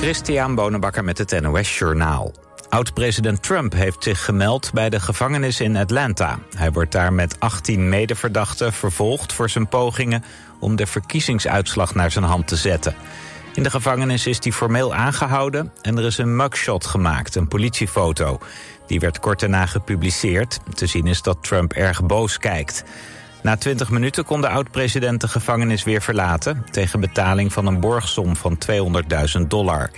Christian Bonenbakker met het NOS Journaal. Oud-president Trump heeft zich gemeld bij de gevangenis in Atlanta. Hij wordt daar met 18 medeverdachten vervolgd voor zijn pogingen... om de verkiezingsuitslag naar zijn hand te zetten. In de gevangenis is hij formeel aangehouden en er is een mugshot gemaakt, een politiefoto. Die werd kort daarna gepubliceerd. Te zien is dat Trump erg boos kijkt. Na 20 minuten kon de oud-president de gevangenis weer verlaten... tegen betaling van een borgsom van 200.000 dollar.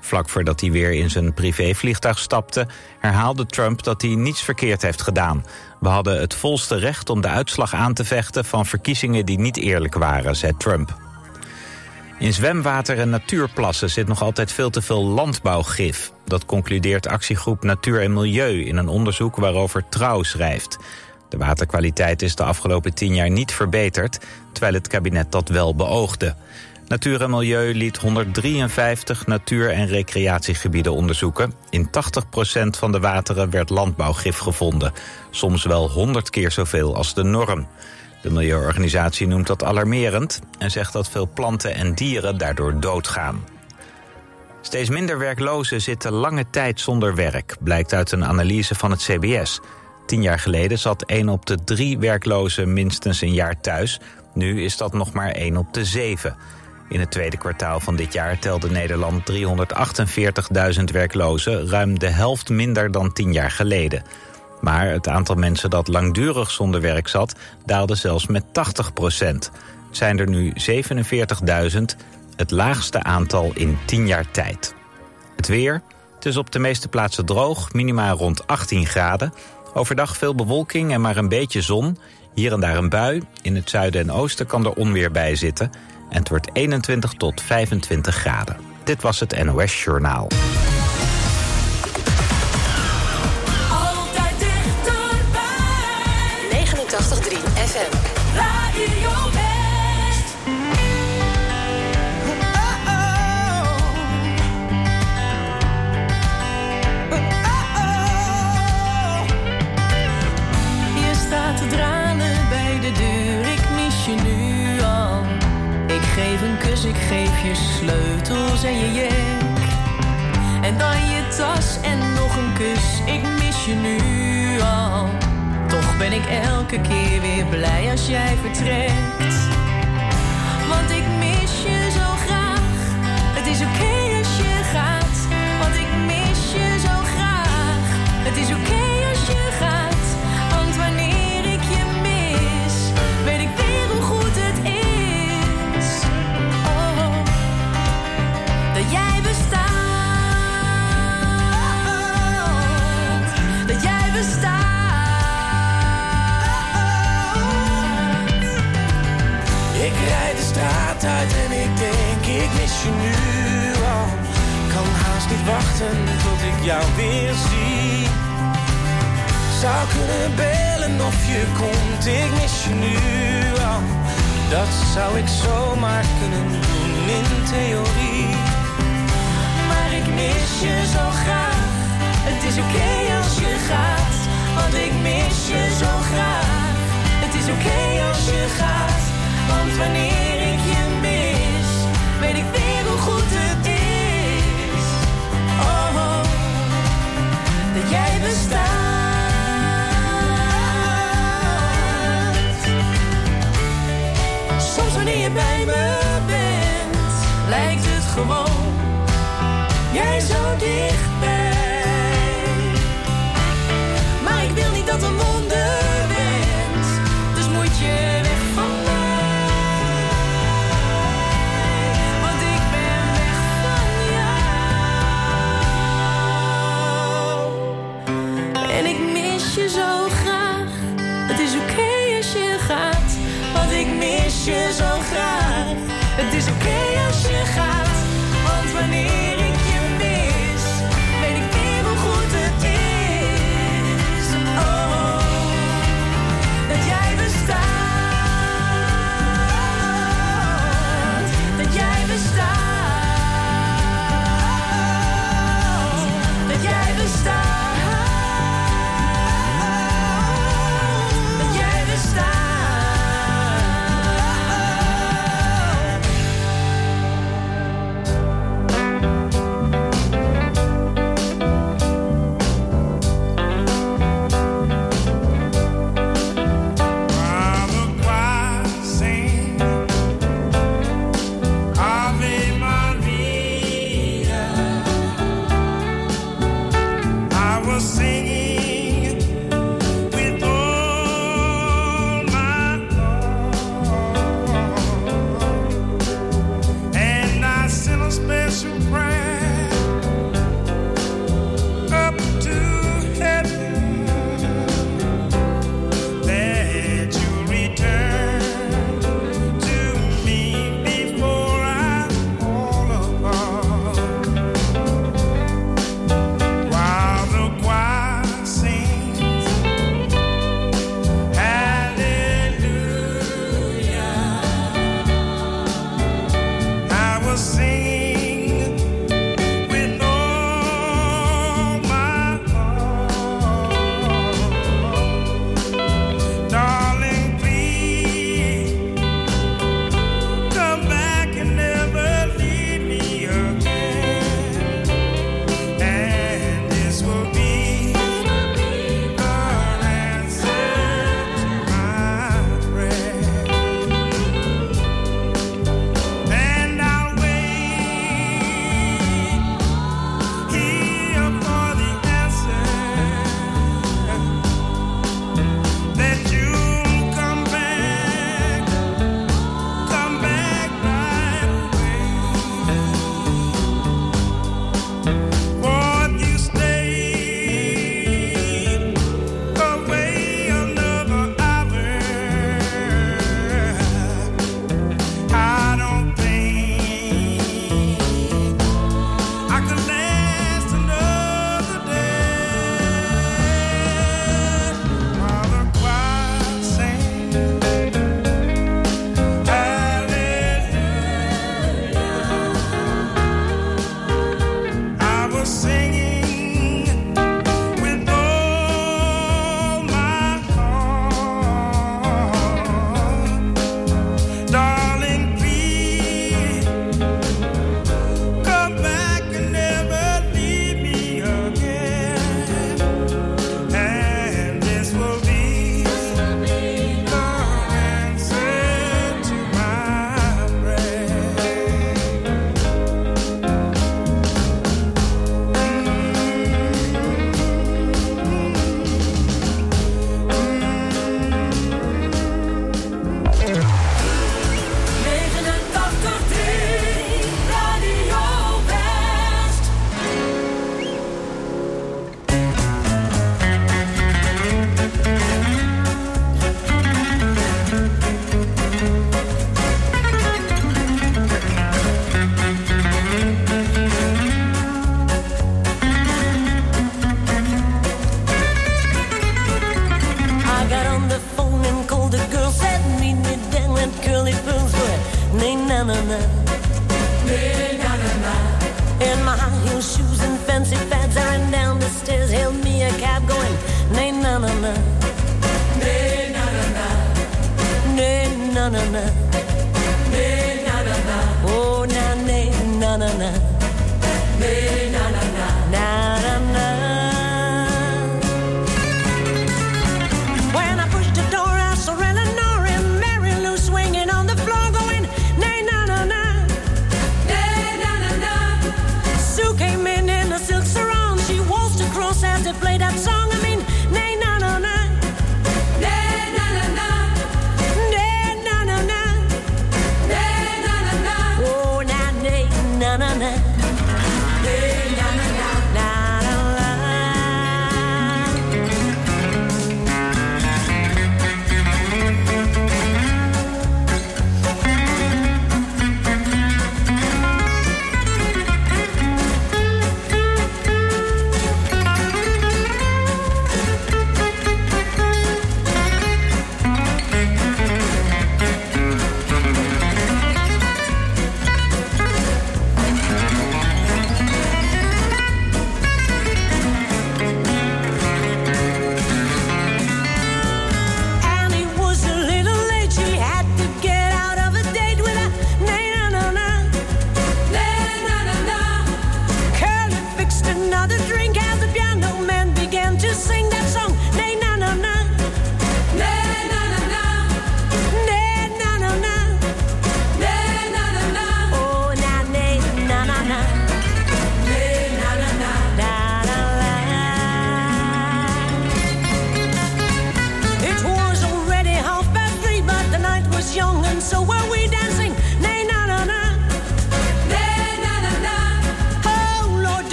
Vlak voordat hij weer in zijn privévliegtuig stapte... herhaalde Trump dat hij niets verkeerd heeft gedaan. We hadden het volste recht om de uitslag aan te vechten... van verkiezingen die niet eerlijk waren, zei Trump. In zwemwater en natuurplassen zit nog altijd veel te veel landbouwgif. Dat concludeert actiegroep Natuur en Milieu in een onderzoek waarover Trouw schrijft. De waterkwaliteit is de afgelopen tien jaar niet verbeterd, terwijl het kabinet dat wel beoogde. Natuur en Milieu liet 153 natuur- en recreatiegebieden onderzoeken. In 80% van de wateren werd landbouwgif gevonden. Soms wel 100 keer zoveel als de norm. De milieuorganisatie noemt dat alarmerend en zegt dat veel planten en dieren daardoor doodgaan. Steeds minder werklozen zitten lange tijd zonder werk, blijkt uit een analyse van het CBS. Tien jaar geleden zat 1 op de drie werklozen minstens een jaar thuis. Nu is dat nog maar 1 op de 7. In het tweede kwartaal van dit jaar telde Nederland 348.000 werklozen, ruim de helft minder dan tien jaar geleden. Maar het aantal mensen dat langdurig zonder werk zat, daalde zelfs met 80 procent. Het zijn er nu 47.000, het laagste aantal in 10 jaar tijd. Het weer. Het is op de meeste plaatsen droog, minimaal rond 18 graden. Overdag veel bewolking en maar een beetje zon. Hier en daar een bui. In het zuiden en oosten kan er onweer bij zitten. En het wordt 21 tot 25 graden. Dit was het NOS Journaal. Altijd dichterbij. 89.3 ik geef je sleutels en je jek. En dan je tas en nog een kus, ik mis je nu al. Toch ben ik elke keer weer blij als jij vertrekt. Want ik mis je zo graag. Het is oké als je gaat, want ik mis je zo graag. Het is oké als je gaat, en ik denk, ik mis je nu al. Kan haast niet wachten tot ik jou weer zie. Zou kunnen bellen of je komt, ik mis je nu al. Dat zou ik zomaar kunnen doen in theorie. Maar ik mis je zo graag. Het is oké als je gaat, want ik mis je zo graag. Het is oké als je gaat, want wanneer ik weet ik weer hoe goed het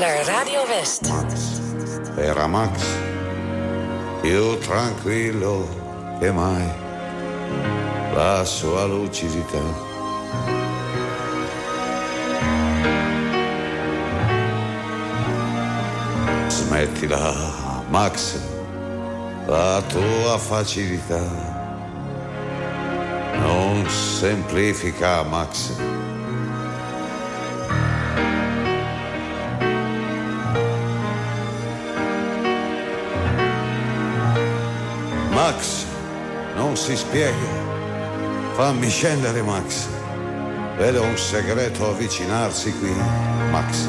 naar Radio West. Era Max, più tranquillo che mai, la sua lucidità. Smettila, Max, la tua facilità. Non semplifica, Max spiega. Fammi scendere, Max. Vedo un segreto avvicinarsi qui, Max.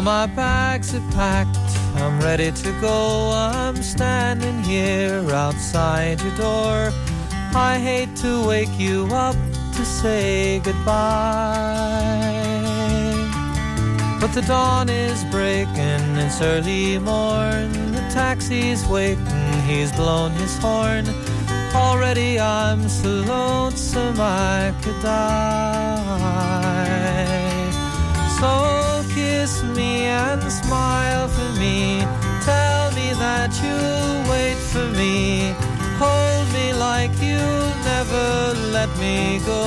All my bags are packed, I'm ready to go. I'm standing here outside your door. I hate to wake you up to say goodbye. But the dawn is breaking, it's early morn. The taxi's waiting, he's blown his horn. Already I'm so lonesome I could die. So kiss me and smile for me. Tell me that you'll wait for me. Hold me like you'll never let me go.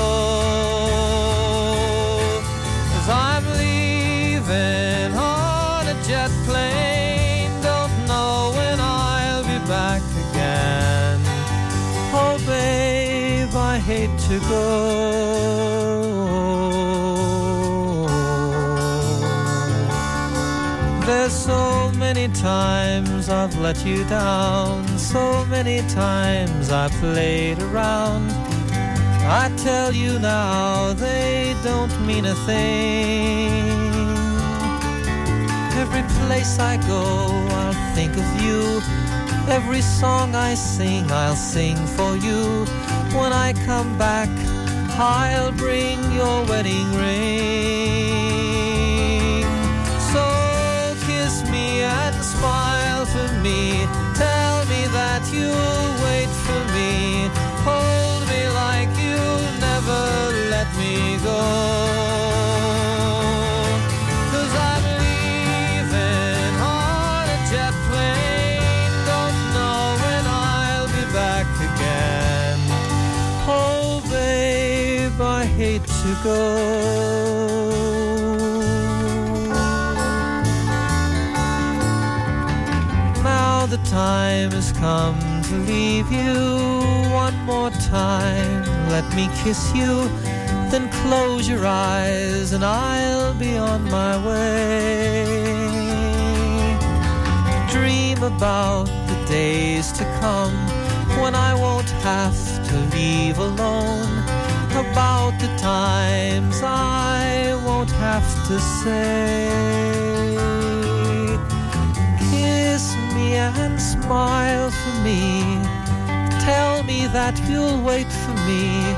Cause I'm leaving on a jet plane. Don't know when I'll be back again. Oh, babe, I hate to go. So many times I've let you down, so many times I played around. I tell you now, they don't mean a thing. Every place I go, I'll think of you. Every song I sing, I'll sing for you. When I come back, I'll bring your wedding ring. Smile for me. Tell me that you'll wait for me. Hold me like you'll never let me go. Cause I'm leaving on time has come to leave you one more time. Let me kiss you, then close your eyes, and I'll be on my way. Dream about the days to come when I won't have to leave alone. About the times I won't have to say and smile for me. Tell me that you'll wait for me.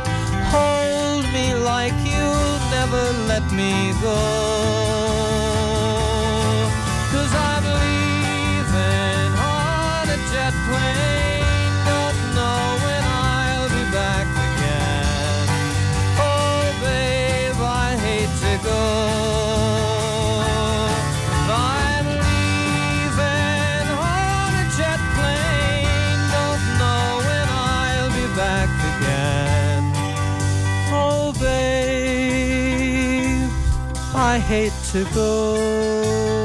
Hold me like you'll never let me go. Cause I'm leaving on a jet plane. Don't know when I'll be back again. Oh, babe, I hate to go. Hate to go.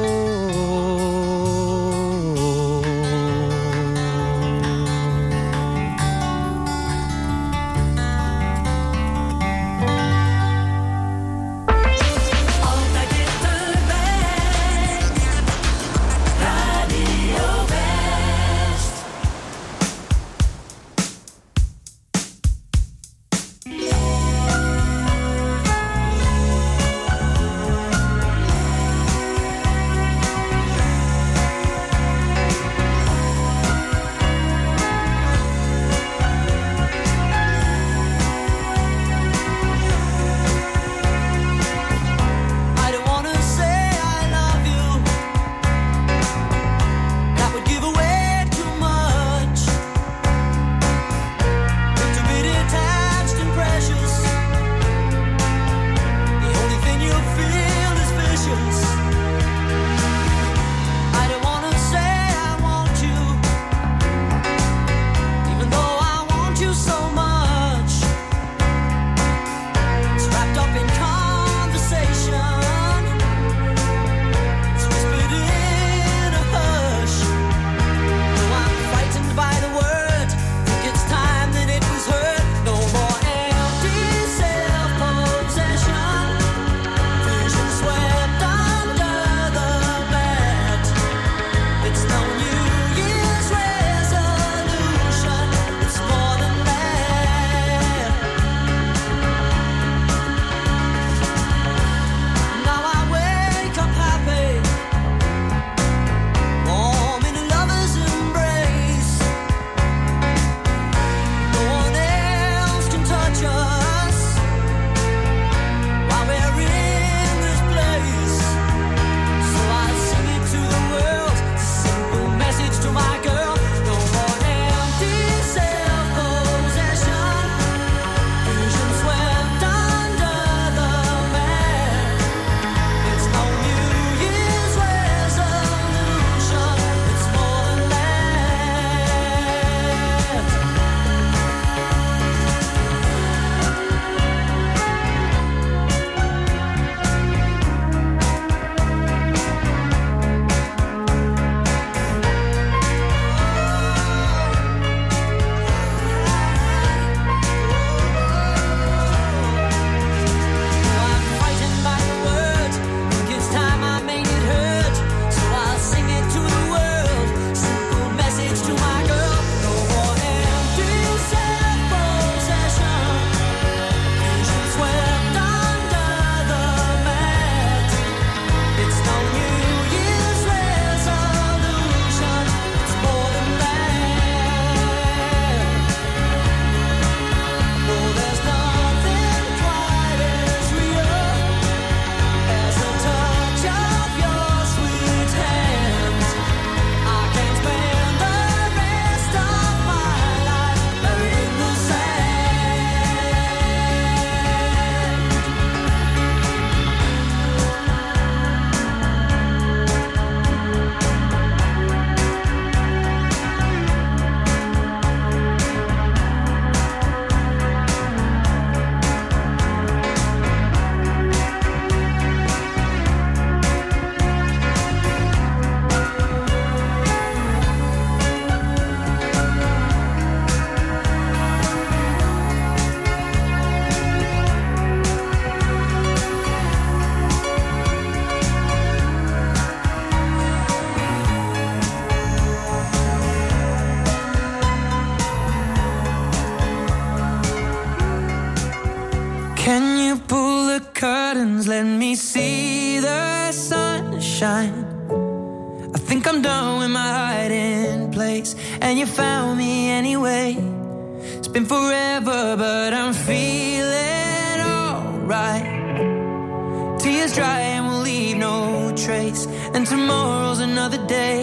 tears dry and will leave no trace. And tomorrow's another day.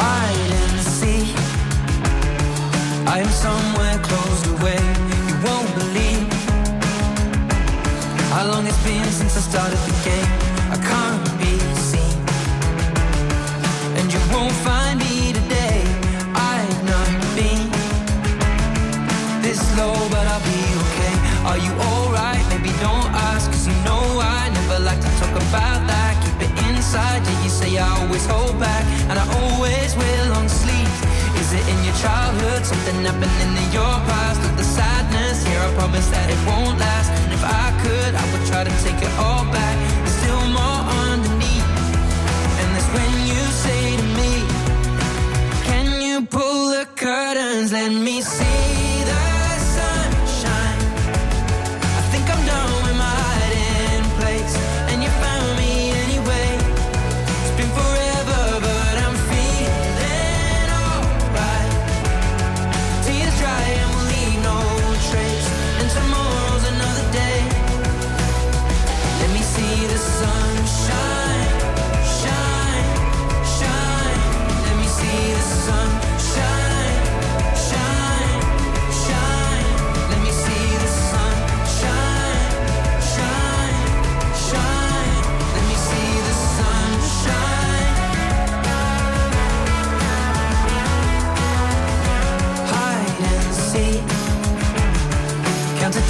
Hide and seek. I am somewhere closed away. You won't believe how long it's been since I started the game. I can't. always hold back, and I always will on sleep. Is it in your childhood? Something happening in your past? With the sadness here, I promise that it won't last. And if I could, I would try to take it all back. There's still more underneath, and that's when you say to me, Can you pull the curtains? Let me see.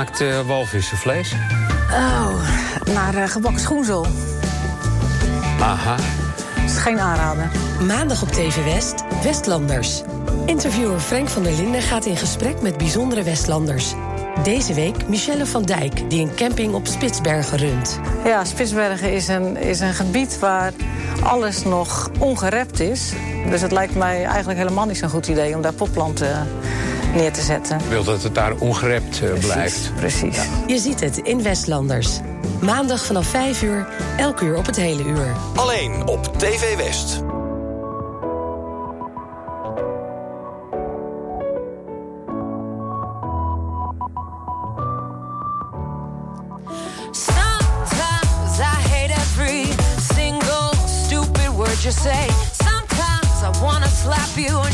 gemaakt uh, eh, walvissenvlees? Oh, naar uh, gebakken schoenzel. Aha. Is geen aanrader. Maandag op TV West, Westlanders. Interviewer Frank van der Linden gaat in gesprek met bijzondere Westlanders. Deze week Michelle van Dijk, die een camping op Spitsbergen runt. Ja, Spitsbergen is een, is een gebied waar alles nog ongerept is. Dus het lijkt mij eigenlijk helemaal niet zo'n goed idee om daar popplanten neer te zetten. Wil dat het daar ongerept eh, blijft. Precies. Je ziet het in Westlanders. Maandag vanaf 5 uur, elk uur op het hele uur. Alleen op TV West. you say. Sometimes I wanna slap you on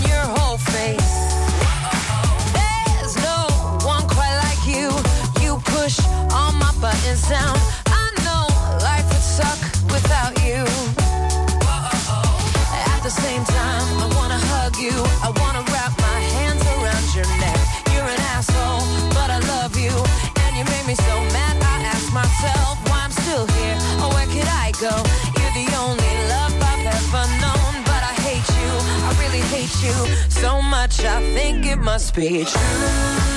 must be true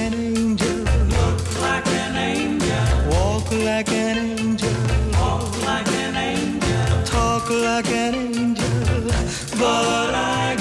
like an angel. Like an angel. Like an angel. Talk like an angel. But I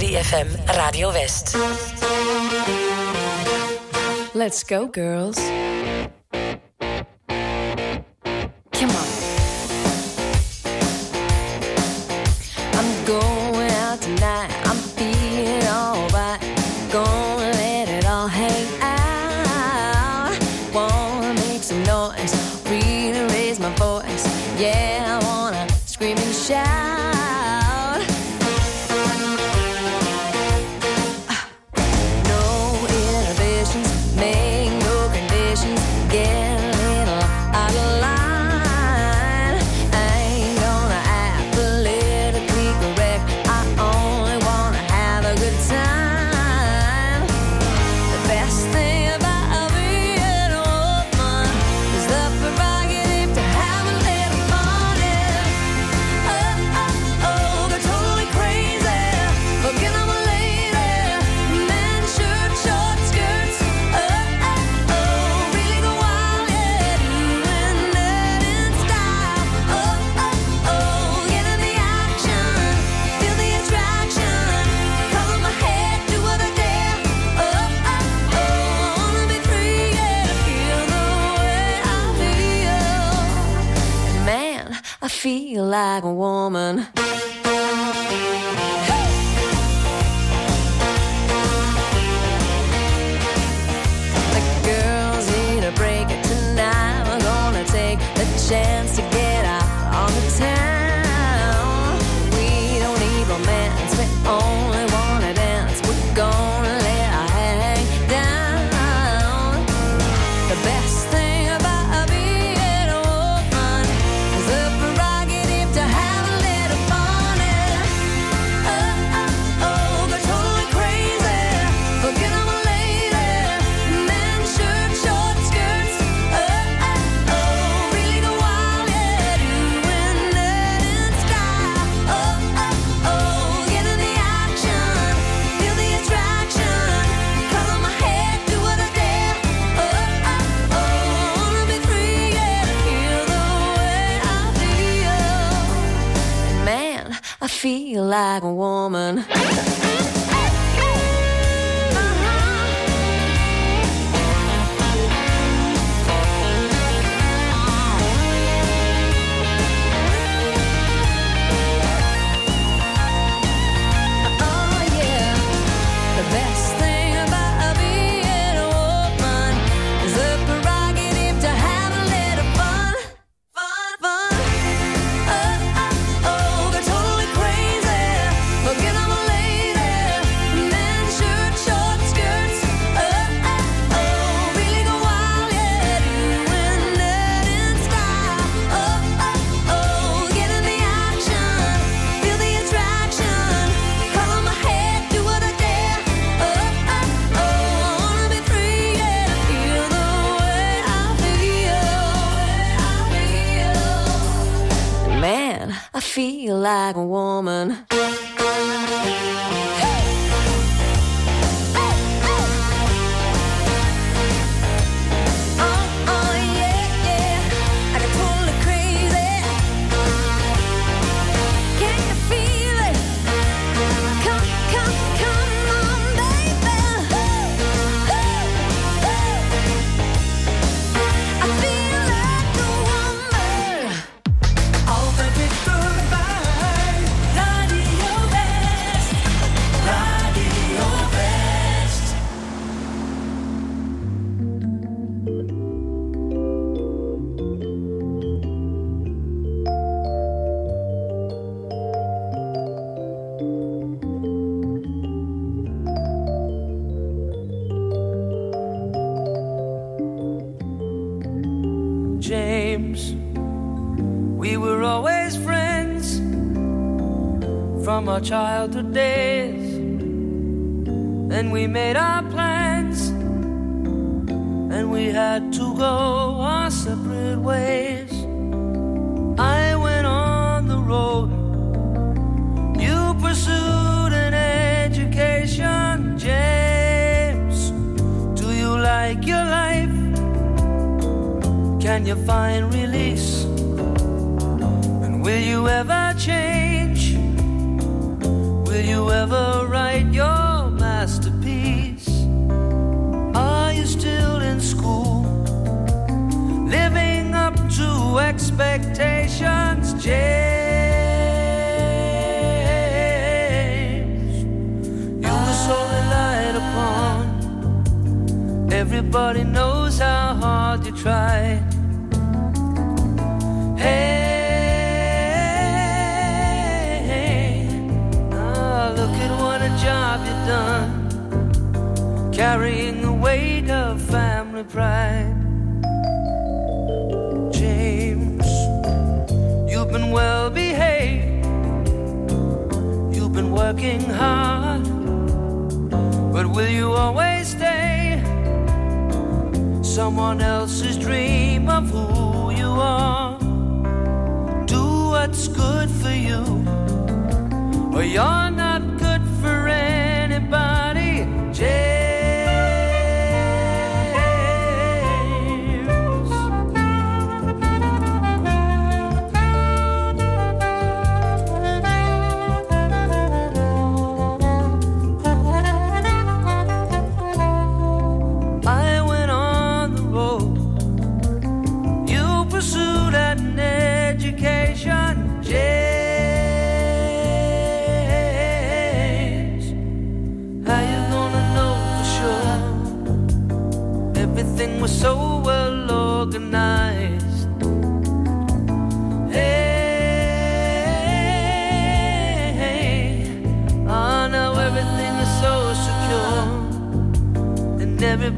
3FM Radio West. Let's go, girls. Can you find release? And will you ever change? Will you ever write your masterpiece? Are you still in school? Living up to expectations, James. You were so relied upon. Everybody knows how hard you tried. Hey, ah, look at what a job you've done, carrying the weight of family pride. James, you've been well behaved, you've been working hard, but will you always stay? Someone else's dream of who you are. What's good for you, or you're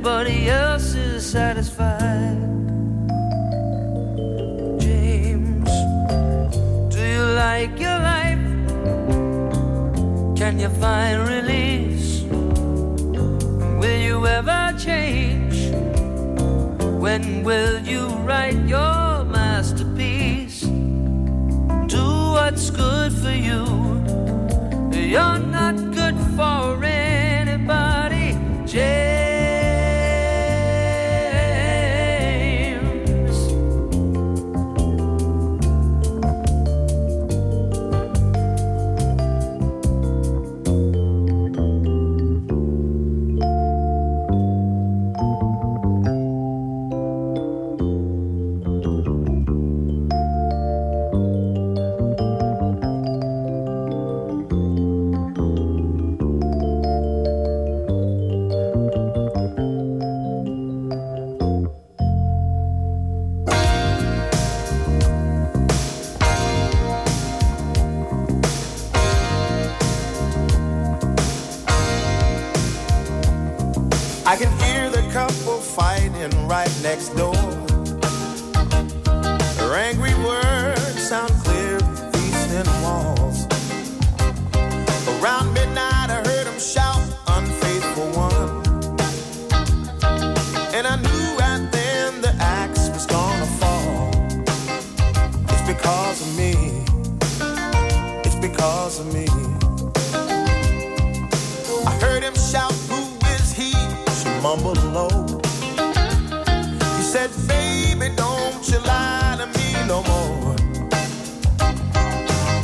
everybody else is satisfied. James, do you like your life? Can you find release? Will you ever change? When will humble low. Said, baby, don't you lie to me no more.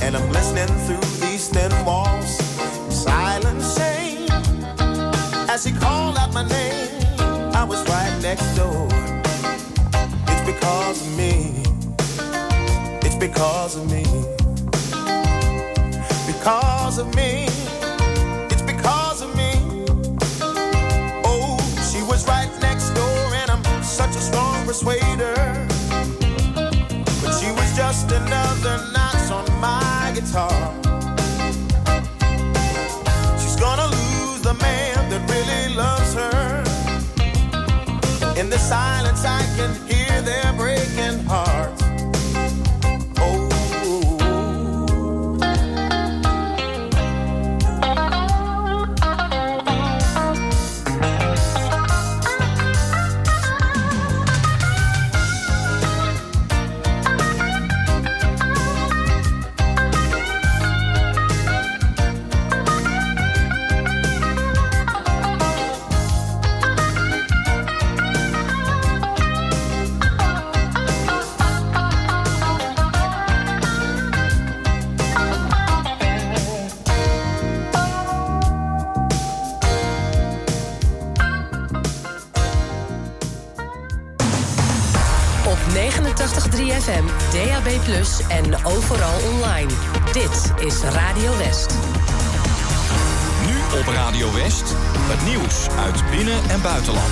And I'm listening through these thin walls, silent shame. As he called out my name, I was right next door. It's because of me. It's because of me. Because of me was right next door, and I'm such a strong persuader. But she was just another notch on my guitar. She's gonna lose the man that really loves her. In the silence, I can hear en buitenland.